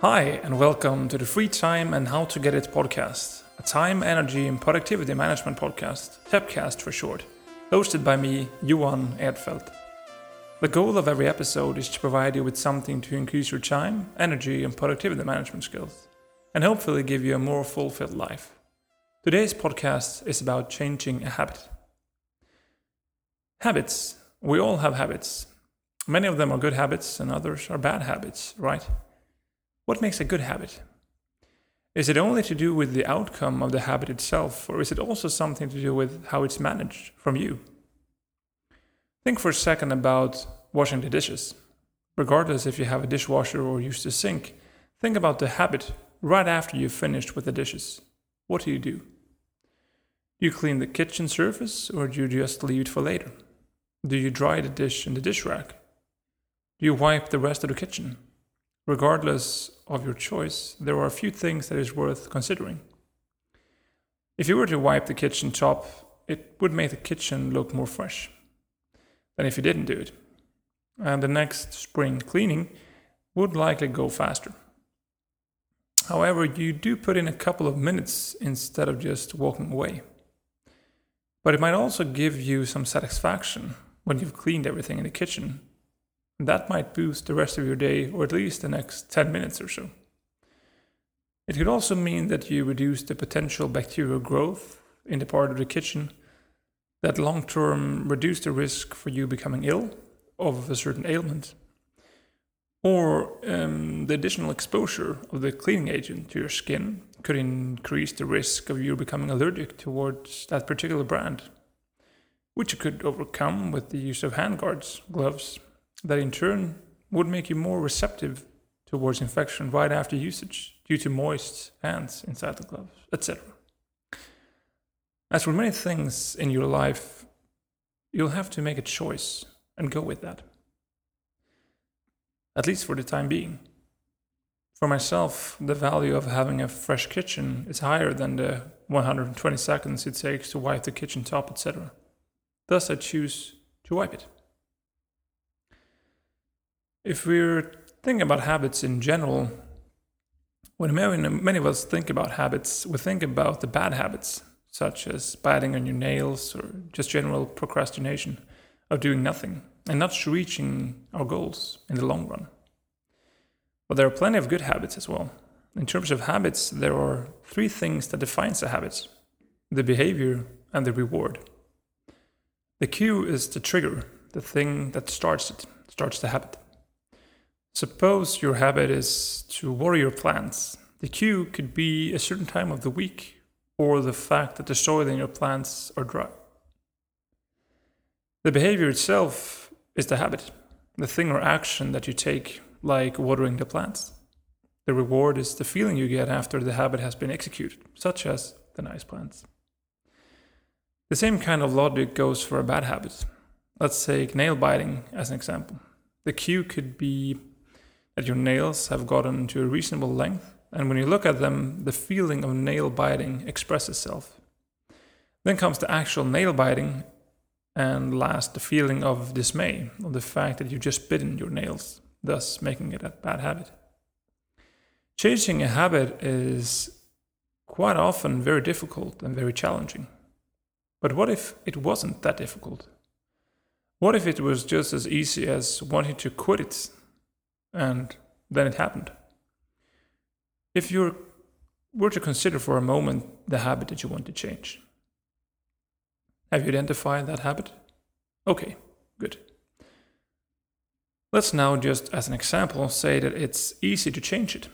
Hi, and welcome to the Free Time and How to Get It podcast, a time, energy, and productivity management podcast, TEPcast for short, hosted by me, Johan Erdfeld. The goal of every episode is to provide you with something to increase your time, energy, and productivity management skills, and hopefully give you a more fulfilled life. Today's podcast is about changing a habit. Habits. We all have habits. Many of them are good habits, and others are bad habits, right? What makes a good habit? Is it only to do with the outcome of the habit itself, or is it also something to do with how it's managed from you? Think for a second about washing the dishes. Regardless if you have a dishwasher or use the sink, think about the habit right after you've finished with the dishes. What do you do? Do you clean the kitchen surface or do you just leave it for later? Do you dry the dish in the dish rack? Do you wipe the rest of the kitchen? Regardless of your choice, there are a few things that is worth considering. If you were to wipe the kitchen top, it would make the kitchen look more fresh than if you didn't do it. And the next spring cleaning would likely go faster. However, you do put in a couple of minutes instead of just walking away. But it might also give you some satisfaction when you've cleaned everything in the kitchen that might boost the rest of your day or at least the next 10 minutes or so. It could also mean that you reduce the potential bacterial growth in the part of the kitchen that long term reduce the risk for you becoming ill of a certain ailment. Or um, the additional exposure of the cleaning agent to your skin could increase the risk of you becoming allergic towards that particular brand, which you could overcome with the use of hand guards, gloves, that in turn would make you more receptive towards infection right after usage due to moist hands inside the gloves, etc. As with many things in your life, you'll have to make a choice and go with that. At least for the time being. For myself, the value of having a fresh kitchen is higher than the 120 seconds it takes to wipe the kitchen top, etc. Thus, I choose to wipe it. If we're thinking about habits in general, when many of us think about habits, we think about the bad habits, such as biting on your nails or just general procrastination of doing nothing and not reaching our goals in the long run. But there are plenty of good habits as well. In terms of habits, there are three things that defines a habit the behavior and the reward. The cue is the trigger, the thing that starts it, starts the habit. Suppose your habit is to water your plants. The cue could be a certain time of the week or the fact that the soil in your plants are dry. The behavior itself is the habit, the thing or action that you take, like watering the plants. The reward is the feeling you get after the habit has been executed, such as the nice plants. The same kind of logic goes for a bad habit. Let's take nail biting as an example. The cue could be that your nails have gotten to a reasonable length, and when you look at them, the feeling of nail biting expresses itself. Then comes the actual nail biting, and last, the feeling of dismay, of the fact that you just bitten your nails, thus making it a bad habit. Changing a habit is quite often very difficult and very challenging. But what if it wasn't that difficult? What if it was just as easy as wanting to quit it and then it happened. If you were to consider for a moment the habit that you want to change, have you identified that habit? Okay, good. Let's now, just as an example, say that it's easy to change it.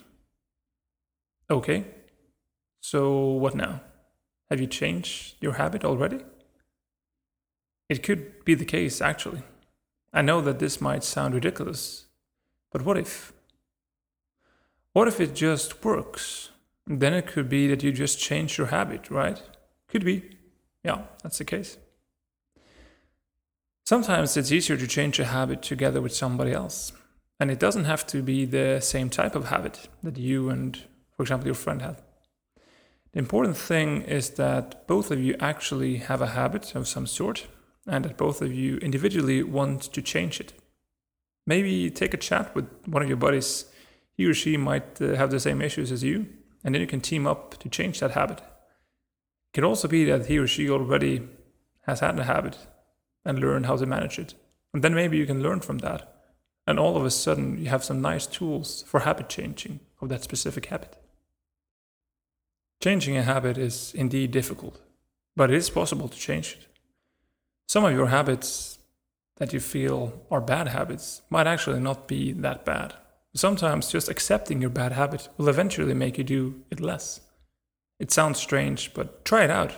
Okay, so what now? Have you changed your habit already? It could be the case, actually. I know that this might sound ridiculous but what if? What if it just works? Then it could be that you just change your habit, right? Could be. Yeah, that's the case. Sometimes it's easier to change a habit together with somebody else. And it doesn't have to be the same type of habit that you and, for example, your friend have. The important thing is that both of you actually have a habit of some sort and that both of you individually want to change it. Maybe take a chat with one of your buddies. he or she might uh, have the same issues as you, and then you can team up to change that habit. It could also be that he or she already has had a habit and learned how to manage it. And then maybe you can learn from that. And all of a sudden, you have some nice tools for habit changing of that specific habit. Changing a habit is indeed difficult, but it is possible to change it. Some of your habits that you feel are bad habits might actually not be that bad. Sometimes just accepting your bad habit will eventually make you do it less. It sounds strange, but try it out.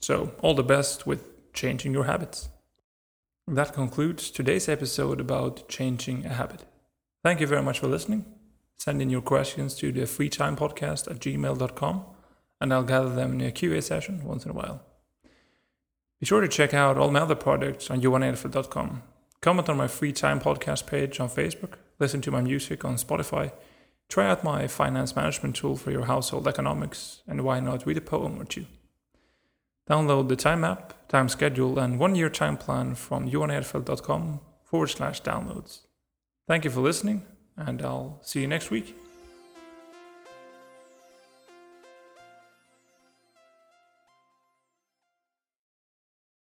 So, all the best with changing your habits. That concludes today's episode about changing a habit. Thank you very much for listening. Send in your questions to the freetimepodcast at gmail.com and I'll gather them in a QA session once in a while. Be sure to check out all my other projects on johanerfeld.com. Comment on my free time podcast page on Facebook, listen to my music on Spotify, try out my finance management tool for your household economics, and why not read a poem or two. Download the time app, time schedule, and one year time plan from johanerfeld.com forward slash downloads. Thank you for listening, and I'll see you next week.